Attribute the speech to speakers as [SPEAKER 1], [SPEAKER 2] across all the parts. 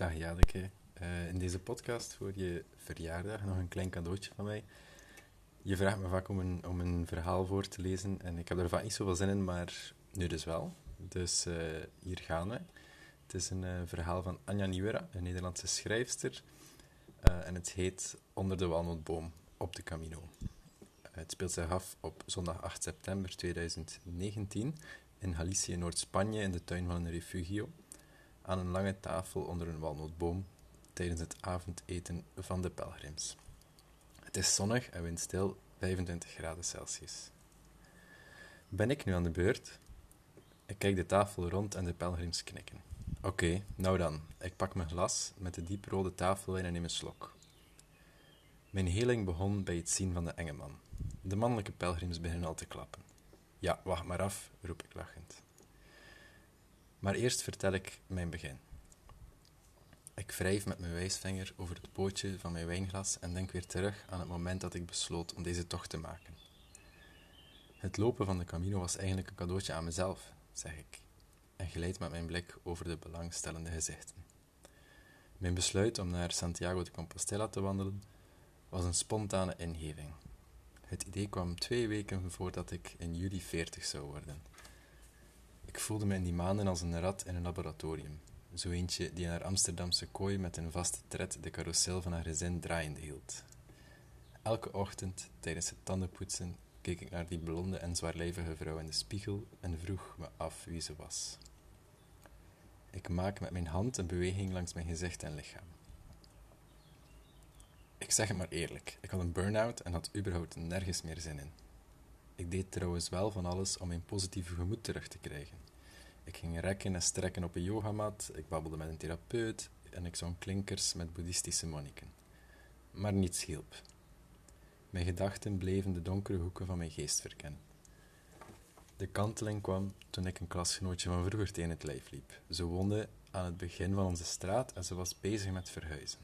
[SPEAKER 1] Dag Jadeke. Uh, in deze podcast voor je verjaardag nog een klein cadeautje van mij. Je vraagt me vaak om een, om een verhaal voor te lezen en ik heb er vaak niet zoveel zin in, maar nu dus wel. Dus uh, hier gaan we. Het is een uh, verhaal van Anja Nieuwera, een Nederlandse schrijfster. en het heet Onder de walnootboom op de Camino. het speelt zich af op zondag 8 september 2019 in Galicië, Noord-Spanje, in de tuin van een refugio aan een lange tafel onder een walnootboom tijdens het avondeten van de pelgrims. Het is zonnig en windstil, 25 graden Celsius. Ben ik nu aan de beurt? Ik kijk de tafel rond en de pelgrims knikken. Oké, nou dan. Ik pak mijn glas met de dieprode tafelwijn en neem een slok. Mijn heling begon bij het zien van de enge man. De mannelijke pelgrims beginnen al te klappen. Ja, wacht maar af, roep ik lachend. Maar eerst vertel ik mijn begin. Ik wrijf met mijn wijsvinger over het pootje van mijn wijnglas en denk weer terug aan het moment dat ik besloot om deze tocht te maken. Het lopen van de Camino was eigenlijk een cadeautje aan mezelf, zeg ik, en geleid met mijn blik over de belangstellende gezichten. Mijn besluit om naar Santiago de Compostela te wandelen was een spontane ingeving. Het idee kwam twee weken voordat ik in juli veertig zou worden. Ik voelde me in die maanden als een rat in een laboratorium. Zo eentje die in haar Amsterdamse kooi met een vaste tred de carousel van haar gezin draaiende hield. Elke ochtend, tijdens het tandenpoetsen, keek ik naar die blonde en zwaarlijvige vrouw in de spiegel en vroeg me af wie ze was. Ik maak met mijn hand een beweging langs mijn gezicht en lichaam. Ik zeg het maar eerlijk, ik had een burn-out en had überhaupt nergens meer zin in. Ik deed trouwens wel van alles om mijn positieve gemoed terug te krijgen. Ik ging rekken en strekken op een yogamat, ik babbelde met een therapeut en ik zong klinkers met boeddhistische monniken. Maar niets hielp. Mijn gedachten bleven de donkere hoeken van mijn geest verkennen. De kanteling kwam toen ik een klasgenootje van vroeger tegen het lijf liep. Ze woonde aan het begin van onze straat en ze was bezig met verhuizen.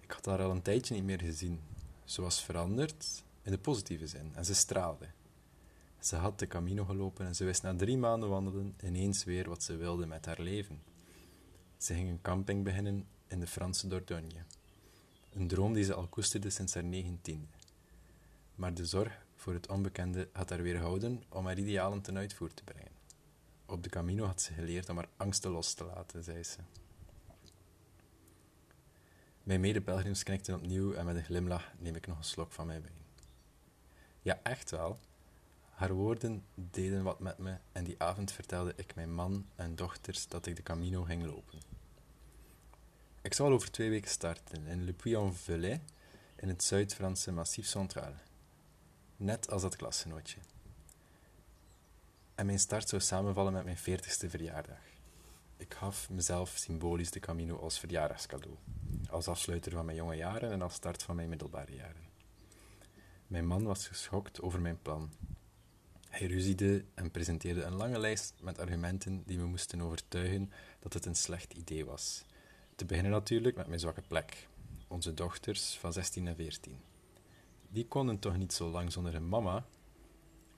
[SPEAKER 1] Ik had haar al een tijdje niet meer gezien. Ze was veranderd, in de positieve zin, en ze straalde. Ze had de Camino gelopen en ze wist na drie maanden wandelen ineens weer wat ze wilde met haar leven. Ze ging een camping beginnen in de Franse Dordogne. Een droom die ze al koesterde sinds haar negentiende. Maar de zorg voor het onbekende had haar weerhouden om haar idealen ten uitvoer te brengen. Op de Camino had ze geleerd om haar angsten los te laten, zei ze. Mijn medepelgrims knikten opnieuw en met een glimlach neem ik nog een slok van mijn wijn. Ja, echt wel. Haar woorden deden wat met me en die avond vertelde ik mijn man en dochters dat ik de Camino ging lopen. Ik zal over twee weken starten in Le Puy-en-Velay in het Zuid-Franse Massif Central, net als dat klasgenootje. En mijn start zou samenvallen met mijn veertigste verjaardag. Ik gaf mezelf symbolisch de Camino als verjaardagscadeau, als afsluiter van mijn jonge jaren en als start van mijn middelbare jaren. Mijn man was geschokt over mijn plan hij ruziede en presenteerde een lange lijst met argumenten die me moesten overtuigen dat het een slecht idee was. Te beginnen natuurlijk met mijn zwakke plek, onze dochters van 16 en 14. Die konden toch niet zo lang zonder hun mama?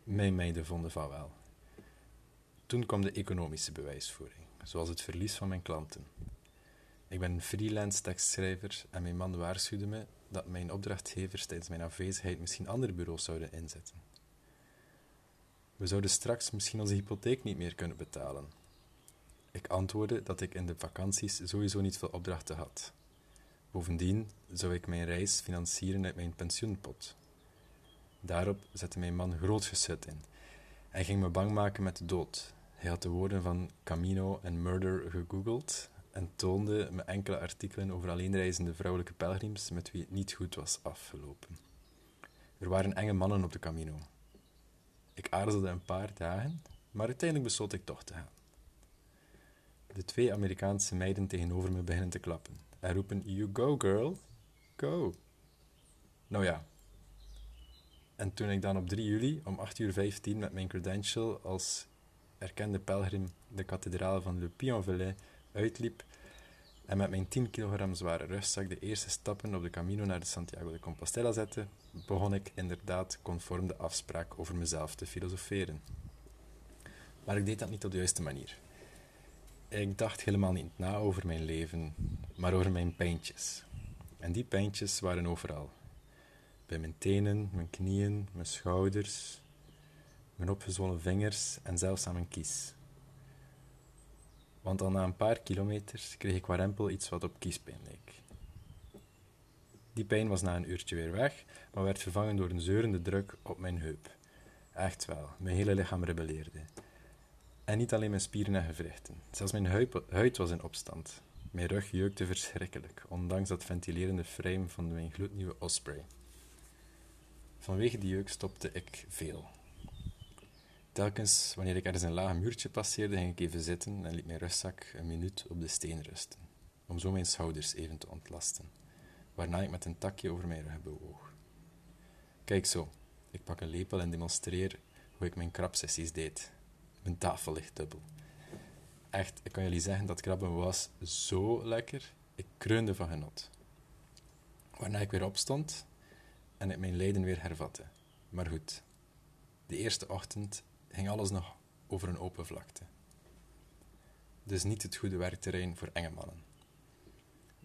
[SPEAKER 1] Mijn meiden vonden van wel. Toen kwam de economische bewijsvoering, zoals het verlies van mijn klanten. Ik ben een freelance tekstschrijver en mijn man waarschuwde me dat mijn opdrachtgevers tijdens mijn afwezigheid misschien andere bureaus zouden inzetten. We zouden straks misschien onze hypotheek niet meer kunnen betalen. Ik antwoordde dat ik in de vakanties sowieso niet veel opdrachten had. Bovendien zou ik mijn reis financieren uit mijn pensioenpot. Daarop zette mijn man groot geschut in. Hij ging me bang maken met de dood. Hij had de woorden van Camino en murder gegoogeld en toonde me enkele artikelen over alleenreizende vrouwelijke pelgrims met wie het niet goed was afgelopen. Er waren enge mannen op de Camino. Ik aarzelde een paar dagen, maar uiteindelijk besloot ik toch te gaan. De twee Amerikaanse meiden tegenover me beginnen te klappen en roepen: You go, girl, go. Nou ja. En toen ik dan op 3 juli om 8 uur 15 met mijn credential als erkende pelgrim de kathedraal van Le Puy-en-Velay uitliep, en met mijn 10 kilogram zware rugzak de eerste stappen op de Camino naar de Santiago de Compostela zette, begon ik inderdaad conform de afspraak over mezelf te filosoferen. Maar ik deed dat niet op de juiste manier. Ik dacht helemaal niet na over mijn leven, maar over mijn pijntjes. En die pijntjes waren overal. Bij mijn tenen, mijn knieën, mijn schouders, mijn opgezwollen vingers en zelfs aan mijn kies. Want al na een paar kilometers kreeg ik warempel iets wat op kiespijn leek. Die pijn was na een uurtje weer weg, maar werd vervangen door een zeurende druk op mijn heup. Echt wel, mijn hele lichaam rebelleerde. En niet alleen mijn spieren en gewrichten, zelfs mijn huid was in opstand. Mijn rug jeukte verschrikkelijk, ondanks dat ventilerende frame van mijn gloednieuwe Osprey. Vanwege die jeuk stopte ik veel. Telkens wanneer ik ergens een laag muurtje passeerde, ging ik even zitten en liet mijn rugzak een minuut op de steen rusten, om zo mijn schouders even te ontlasten, waarna ik met een takje over mijn rug bewoog. Kijk zo, ik pak een lepel en demonstreer hoe ik mijn krabsessies deed. Mijn tafel ligt dubbel. Echt, ik kan jullie zeggen dat krabben was zo lekker. Ik kreunde van genot. Waarna ik weer opstond en ik mijn lijden weer hervatte. Maar goed, de eerste ochtend ging alles nog over een open vlakte. Dus niet het goede werkterrein voor enge mannen.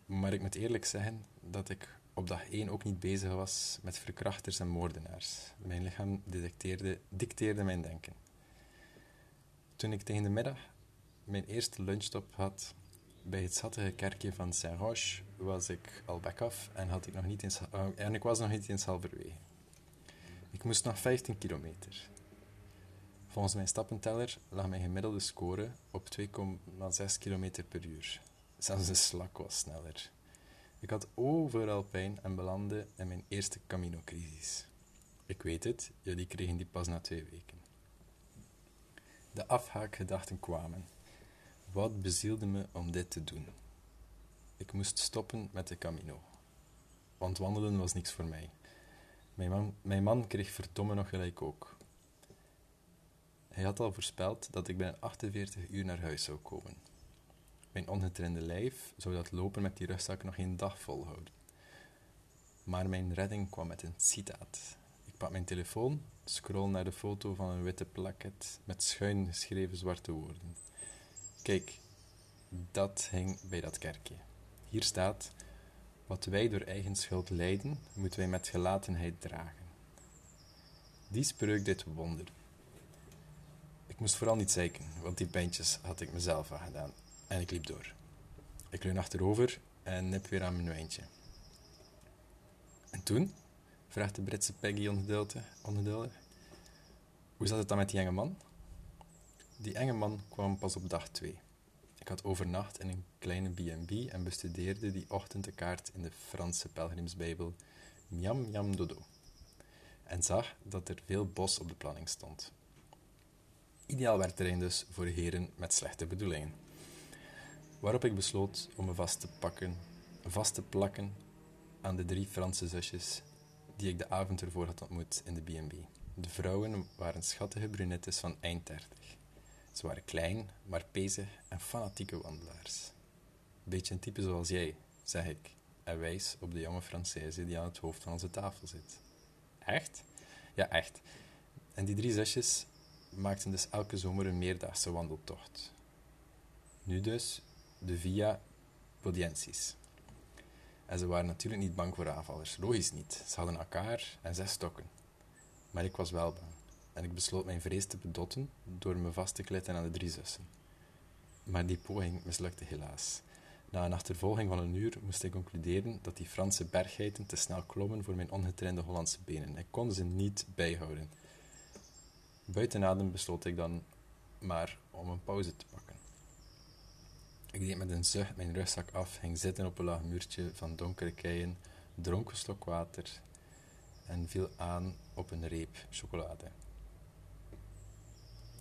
[SPEAKER 1] Maar ik moet eerlijk zeggen dat ik op dag 1 ook niet bezig was met verkrachters en moordenaars. Mijn lichaam detecteerde, dicteerde mijn denken. Toen ik tegen de middag mijn eerste lunchstop had bij het zattige kerkje van Saint-Roch, was ik al back af en, had ik nog niet uh, en ik was nog niet in Salverwee. Ik moest nog 15 kilometer. Volgens mijn stappenteller lag mijn gemiddelde score op 2,6 km per uur. Zelfs de slak was sneller. Ik had overal pijn en belandde in mijn eerste Camino-crisis. Ik weet het, jullie kregen die pas na twee weken. De afhaakgedachten kwamen. Wat bezielde me om dit te doen? Ik moest stoppen met de Camino. Want wandelen was niks voor mij. Mijn man, mijn man kreeg verdomme nog gelijk ook. Hij had al voorspeld dat ik binnen 48 uur naar huis zou komen. Mijn ongetrainde lijf zou dat lopen met die rugzak nog geen dag volhouden. Maar mijn redding kwam met een citaat. Ik pak mijn telefoon, scroll naar de foto van een witte plaket met schuin geschreven zwarte woorden. Kijk, dat hing bij dat kerkje. Hier staat: Wat wij door eigen schuld lijden, moeten wij met gelatenheid dragen. Die spreuk dit wonder. Ik moest vooral niet zeiken, want die pijntjes had ik mezelf aangedaan. En ik liep door. Ik leun achterover en nip weer aan mijn wijntje. En toen? vraagt de Britse Peggy ongeduldig. Hoe zat het dan met die enge man? Die enge man kwam pas op dag twee. Ik had overnacht in een kleine B&B en bestudeerde die ochtend de kaart in de Franse pelgrimsbijbel Miam Miam Dodo. En zag dat er veel bos op de planning stond. Ideaal terrein dus voor heren met slechte bedoelingen. Waarop ik besloot om me vast te pakken, vast te plakken aan de drie Franse zusjes die ik de avond ervoor had ontmoet in de B&B. De vrouwen waren schattige brunettes van eind dertig. Ze waren klein, maar pezig en fanatieke wandelaars. Beetje een type zoals jij, zeg ik, en wijs op de jonge Française die aan het hoofd van onze tafel zit. Echt? Ja, echt. En die drie zusjes maakten dus elke zomer een meerdaagse wandeltocht. Nu dus de Via Podiensis. En ze waren natuurlijk niet bang voor aanvallers, logisch niet. Ze hadden elkaar en zes stokken. Maar ik was wel bang. En ik besloot mijn vrees te bedotten door me vast te klitten aan de drie zussen. Maar die poging mislukte helaas. Na een achtervolging van een uur moest ik concluderen dat die Franse berggeiten te snel klommen voor mijn ongetrainde Hollandse benen. Ik kon ze niet bijhouden. Buiten adem besloot ik dan maar om een pauze te pakken. Ik deed met een zucht mijn rugzak af, ging zitten op een laag muurtje van donkere keien, dronk een slok water en viel aan op een reep chocolade.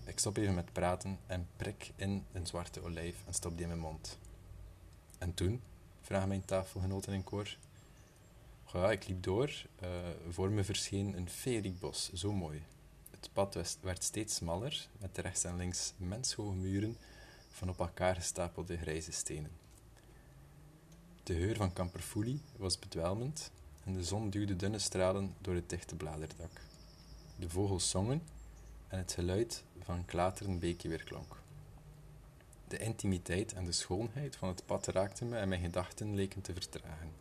[SPEAKER 1] Ik stop even met praten en prik in een zwarte olijf en stop die in mijn mond. En toen? vragen mijn tafelgenoten in koor. Ik liep door. Uh, voor me verscheen een feeriek bos, zo mooi. Het pad werd steeds smaller, met rechts en links menshoge muren van op elkaar gestapelde grijze stenen. De geur van kamperfoelie was bedwelmend en de zon duwde dunne stralen door het dichte bladerdak. De vogels zongen en het geluid van een klaterend beekje weerklonk. De intimiteit en de schoonheid van het pad raakten me en mijn gedachten leken te vertragen.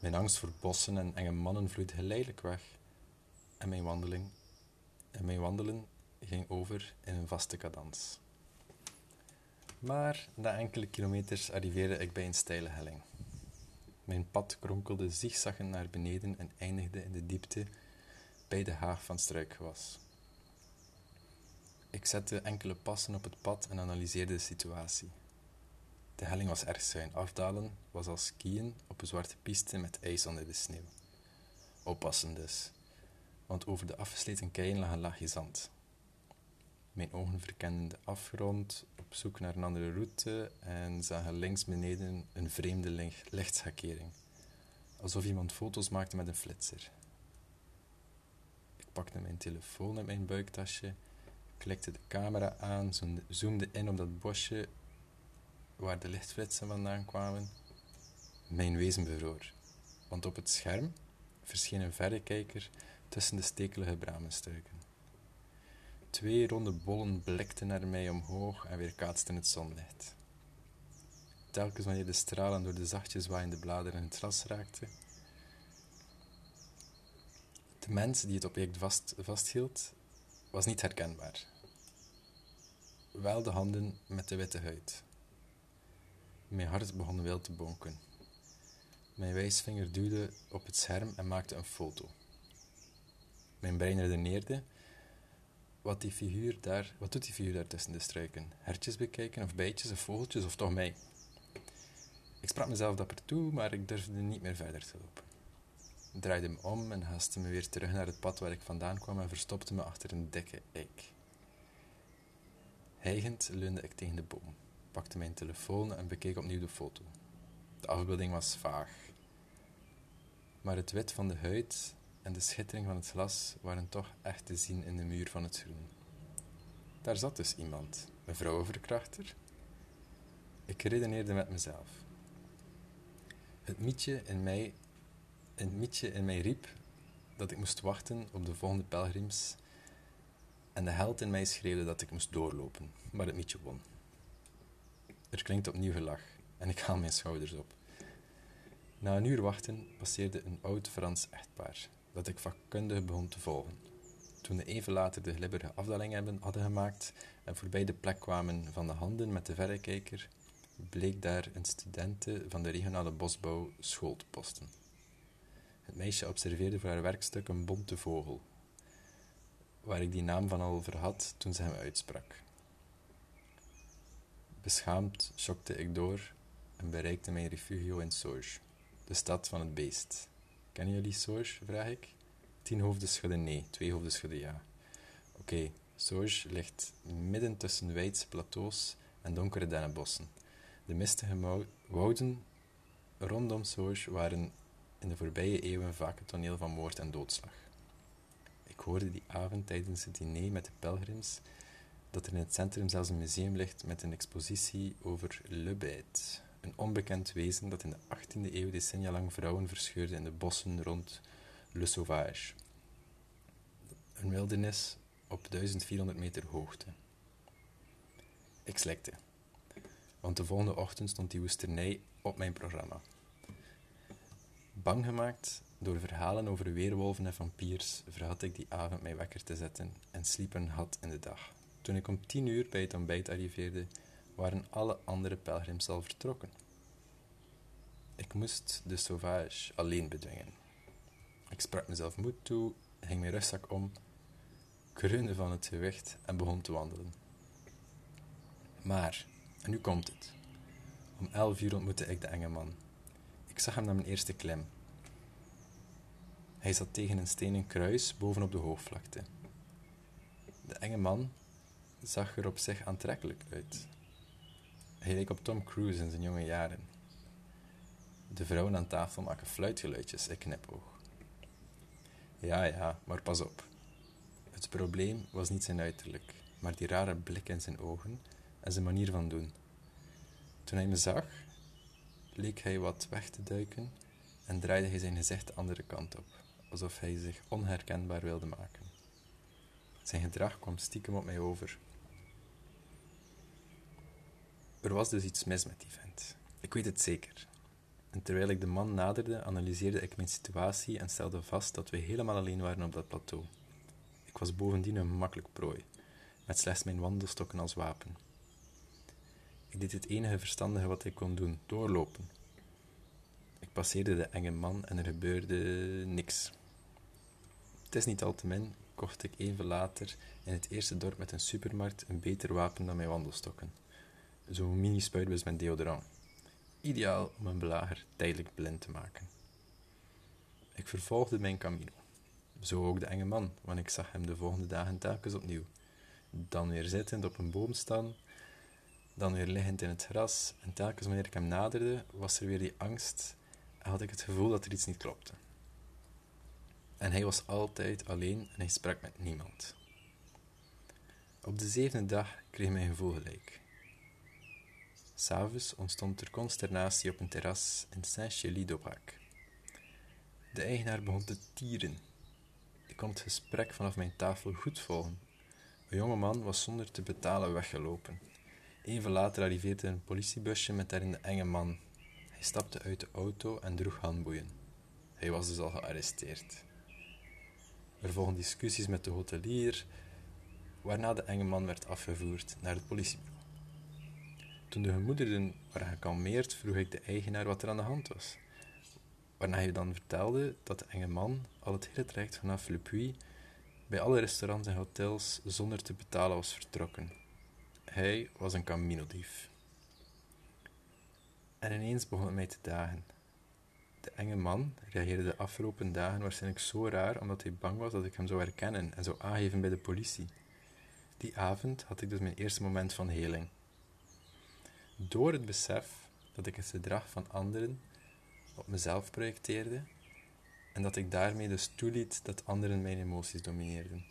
[SPEAKER 1] Mijn angst voor bossen en enge mannen vloeide geleidelijk weg en mijn wandeling en mijn wandelen ging over in een vaste cadans. Maar na enkele kilometers arriveerde ik bij een steile helling. Mijn pad kronkelde zigzaggend naar beneden en eindigde in de diepte bij de haag van struikgewas. Ik zette enkele passen op het pad en analyseerde de situatie. De helling was erg schuin. Afdalen was als skiën op een zwarte piste met ijs onder de sneeuw. Oppassen dus, want over de afgesleten keien lag een laagje zand. Mijn ogen verkenden de afgrond op zoek naar een andere route en zagen links beneden een vreemde lichtschakering, alsof iemand foto's maakte met een flitser. Ik pakte mijn telefoon uit mijn buiktasje, klikte de camera aan, zoomde in op dat bosje waar de lichtflitsen vandaan kwamen. Mijn wezen bevroor, want op het scherm verscheen een verrekijker tussen de stekelige bramenstruiken. Twee ronde bollen blikten naar mij omhoog en weerkaatsten het zonlicht. Telkens wanneer de stralen door de zachtjes waaiende bladeren het gras raakten. De mens die het object vast, vasthield, was niet herkenbaar. Wel de handen met de witte huid. Mijn hart begon wild te bonken. Mijn wijsvinger duwde op het scherm en maakte een foto. Mijn brein redeneerde wat, die figuur daar, wat doet die figuur daar tussen de struiken? Hertjes bekijken, of bijtjes, of vogeltjes, of toch mij? Ik sprak mezelf dapper toe, maar ik durfde niet meer verder te lopen. Ik draaide me om en haaste me weer terug naar het pad waar ik vandaan kwam en verstopte me achter een dikke eik. Hijgend leunde ik tegen de boom, pakte mijn telefoon en bekeek opnieuw de foto. De afbeelding was vaag, maar het wit van de huid en de schittering van het glas waren toch echt te zien in de muur van het groen. Daar zat dus iemand, een vrouwenverkrachter. Ik redeneerde met mezelf. Het mietje in mij, het mietje in mij riep dat ik moest wachten op de volgende pelgrims en de held in mij schreeuwde dat ik moest doorlopen, maar het mietje won. Er klinkt opnieuw gelach en ik haal mijn schouders op. Na een uur wachten passeerde een oud Frans echtpaar dat ik vakkundig begon te volgen. Toen we even later de glibberige afdaling hebben, hadden gemaakt en voorbij de plek kwamen van de handen met de verrekijker, bleek daar een studente van de regionale bosbouw school te posten. Het meisje observeerde voor haar werkstuk een bonte vogel, waar ik die naam van al verhad toen ze hem uitsprak. Beschaamd schokte ik door en bereikte mijn refugio in Sauge, de stad van het beest. Kennen jullie Sauge, vraag ik. Tien hoofden schudden nee, twee hoofden schudden ja. Oké, okay, ligt midden tussen wijdse plateaus en donkere dennenbossen. De mistige wouden rondom Sauge waren in de voorbije eeuwen vaak het toneel van moord en doodslag. Ik hoorde die avond tijdens het diner met de pelgrims dat er in het centrum zelfs een museum ligt met een expositie over Bête, een onbekend wezen dat in de 18e eeuw decennia lang vrouwen verscheurde in de bossen rond Le Sauvage. Een wildernis op 1400 meter hoogte. Ik slikte, want de volgende ochtend stond die woesternij op mijn programma. Bang gemaakt door verhalen over weerwolven en vampiers, verhad ik die avond mijn wekker te zetten en sliep een had in de dag. Toen ik om tien uur bij het ontbijt arriveerde, waren alle andere pelgrims al vertrokken. Ik moest de sauvage alleen bedwingen. Ik sprak mezelf moed toe, hing mijn rugzak om, kreunde van het gewicht en begon te wandelen. Maar, en nu komt het. Om elf uur ontmoette ik de enge man. Ik zag hem naar mijn eerste klim. Hij zat tegen een stenen kruis bovenop de hoogvlakte. De enge man zag er op zich aantrekkelijk uit. Hij leek op Tom Cruise in zijn jonge jaren. De vrouwen aan tafel maken fluitgeluidjes, ik knipoog. Ja, ja, maar pas op. Het probleem was niet zijn uiterlijk, maar die rare blik in zijn ogen en zijn manier van doen. Toen hij me zag, leek hij wat weg te duiken en draaide hij zijn gezicht de andere kant op, alsof hij zich onherkenbaar wilde maken. Zijn gedrag kwam stiekem op mij over, Er was dus iets mis met die vent. Ik weet het zeker. En terwijl ik de man naderde, analyseerde ik mijn situatie en stelde vast dat we helemaal alleen waren op dat plateau. Ik was bovendien een makkelijk prooi, met slechts mijn wandelstokken als wapen. Ik deed het enige verstandige wat ik kon doen: doorlopen. Ik passeerde de enge man en er gebeurde niks. Het is niet al te min, kocht ik even later in het eerste dorp met een supermarkt een beter wapen dan mijn wandelstokken. Zo'n mini-spuitbus met deodorant. Ideaal om een belager tijdelijk blind te maken. Ik vervolgde mijn camino. Zo ook de enge man, want ik zag hem de volgende dagen telkens opnieuw. Dan weer zittend op een boom staan, dan weer liggend in het gras, en telkens wanneer ik hem naderde, was er weer die angst en had ik het gevoel dat er iets niet klopte. En hij was altijd alleen en hij sprak met niemand. Op de zevende dag kreeg mijn gevoel gelijk. S'avonds ontstond er consternatie op een terras in Saint-Chély-d'Aubrac. De eigenaar begon te tieren. Ik kon het gesprek vanaf mijn tafel goed volgen. Een jonge man was zonder te betalen weggelopen. Even later arriveerde een politiebusje met daarin de enge man. Hij stapte uit de auto en droeg handboeien. Hij was dus al gearresteerd. Er volgden discussies met de hotelier, waarna de enge man werd afgevoerd naar het politiebureau. Toen de gemoederen waren gekalmeerd, vroeg ik de eigenaar wat er aan de hand was. Waarna hij dan vertelde dat de enge man al het hele traject vanaf Le Puy bij alle restaurants en hotels zonder te betalen was vertrokken. Hij was een caminodief. En ineens begon het mij te dagen. De enge man reageerde de afgelopen dagen waarschijnlijk zo raar omdat hij bang was dat ik hem zou herkennen en zou aangeven bij de politie. Die avond had ik dus mijn eerste moment van heling. Door het besef dat ik het gedrag van anderen op mezelf projecteerde en dat ik daarmee dus toeliet dat anderen mijn emoties domineerden.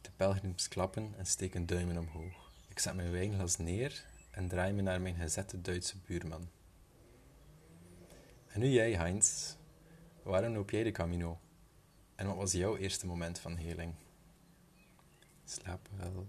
[SPEAKER 1] De pelgrims klappen en steken duimen omhoog. Ik zet mijn wijnglas neer en draai me naar mijn gezette Duitse buurman. En nu jij, Heinz. Waarom loop jij de Camino? En wat was jouw eerste moment van heling? Slaap wel.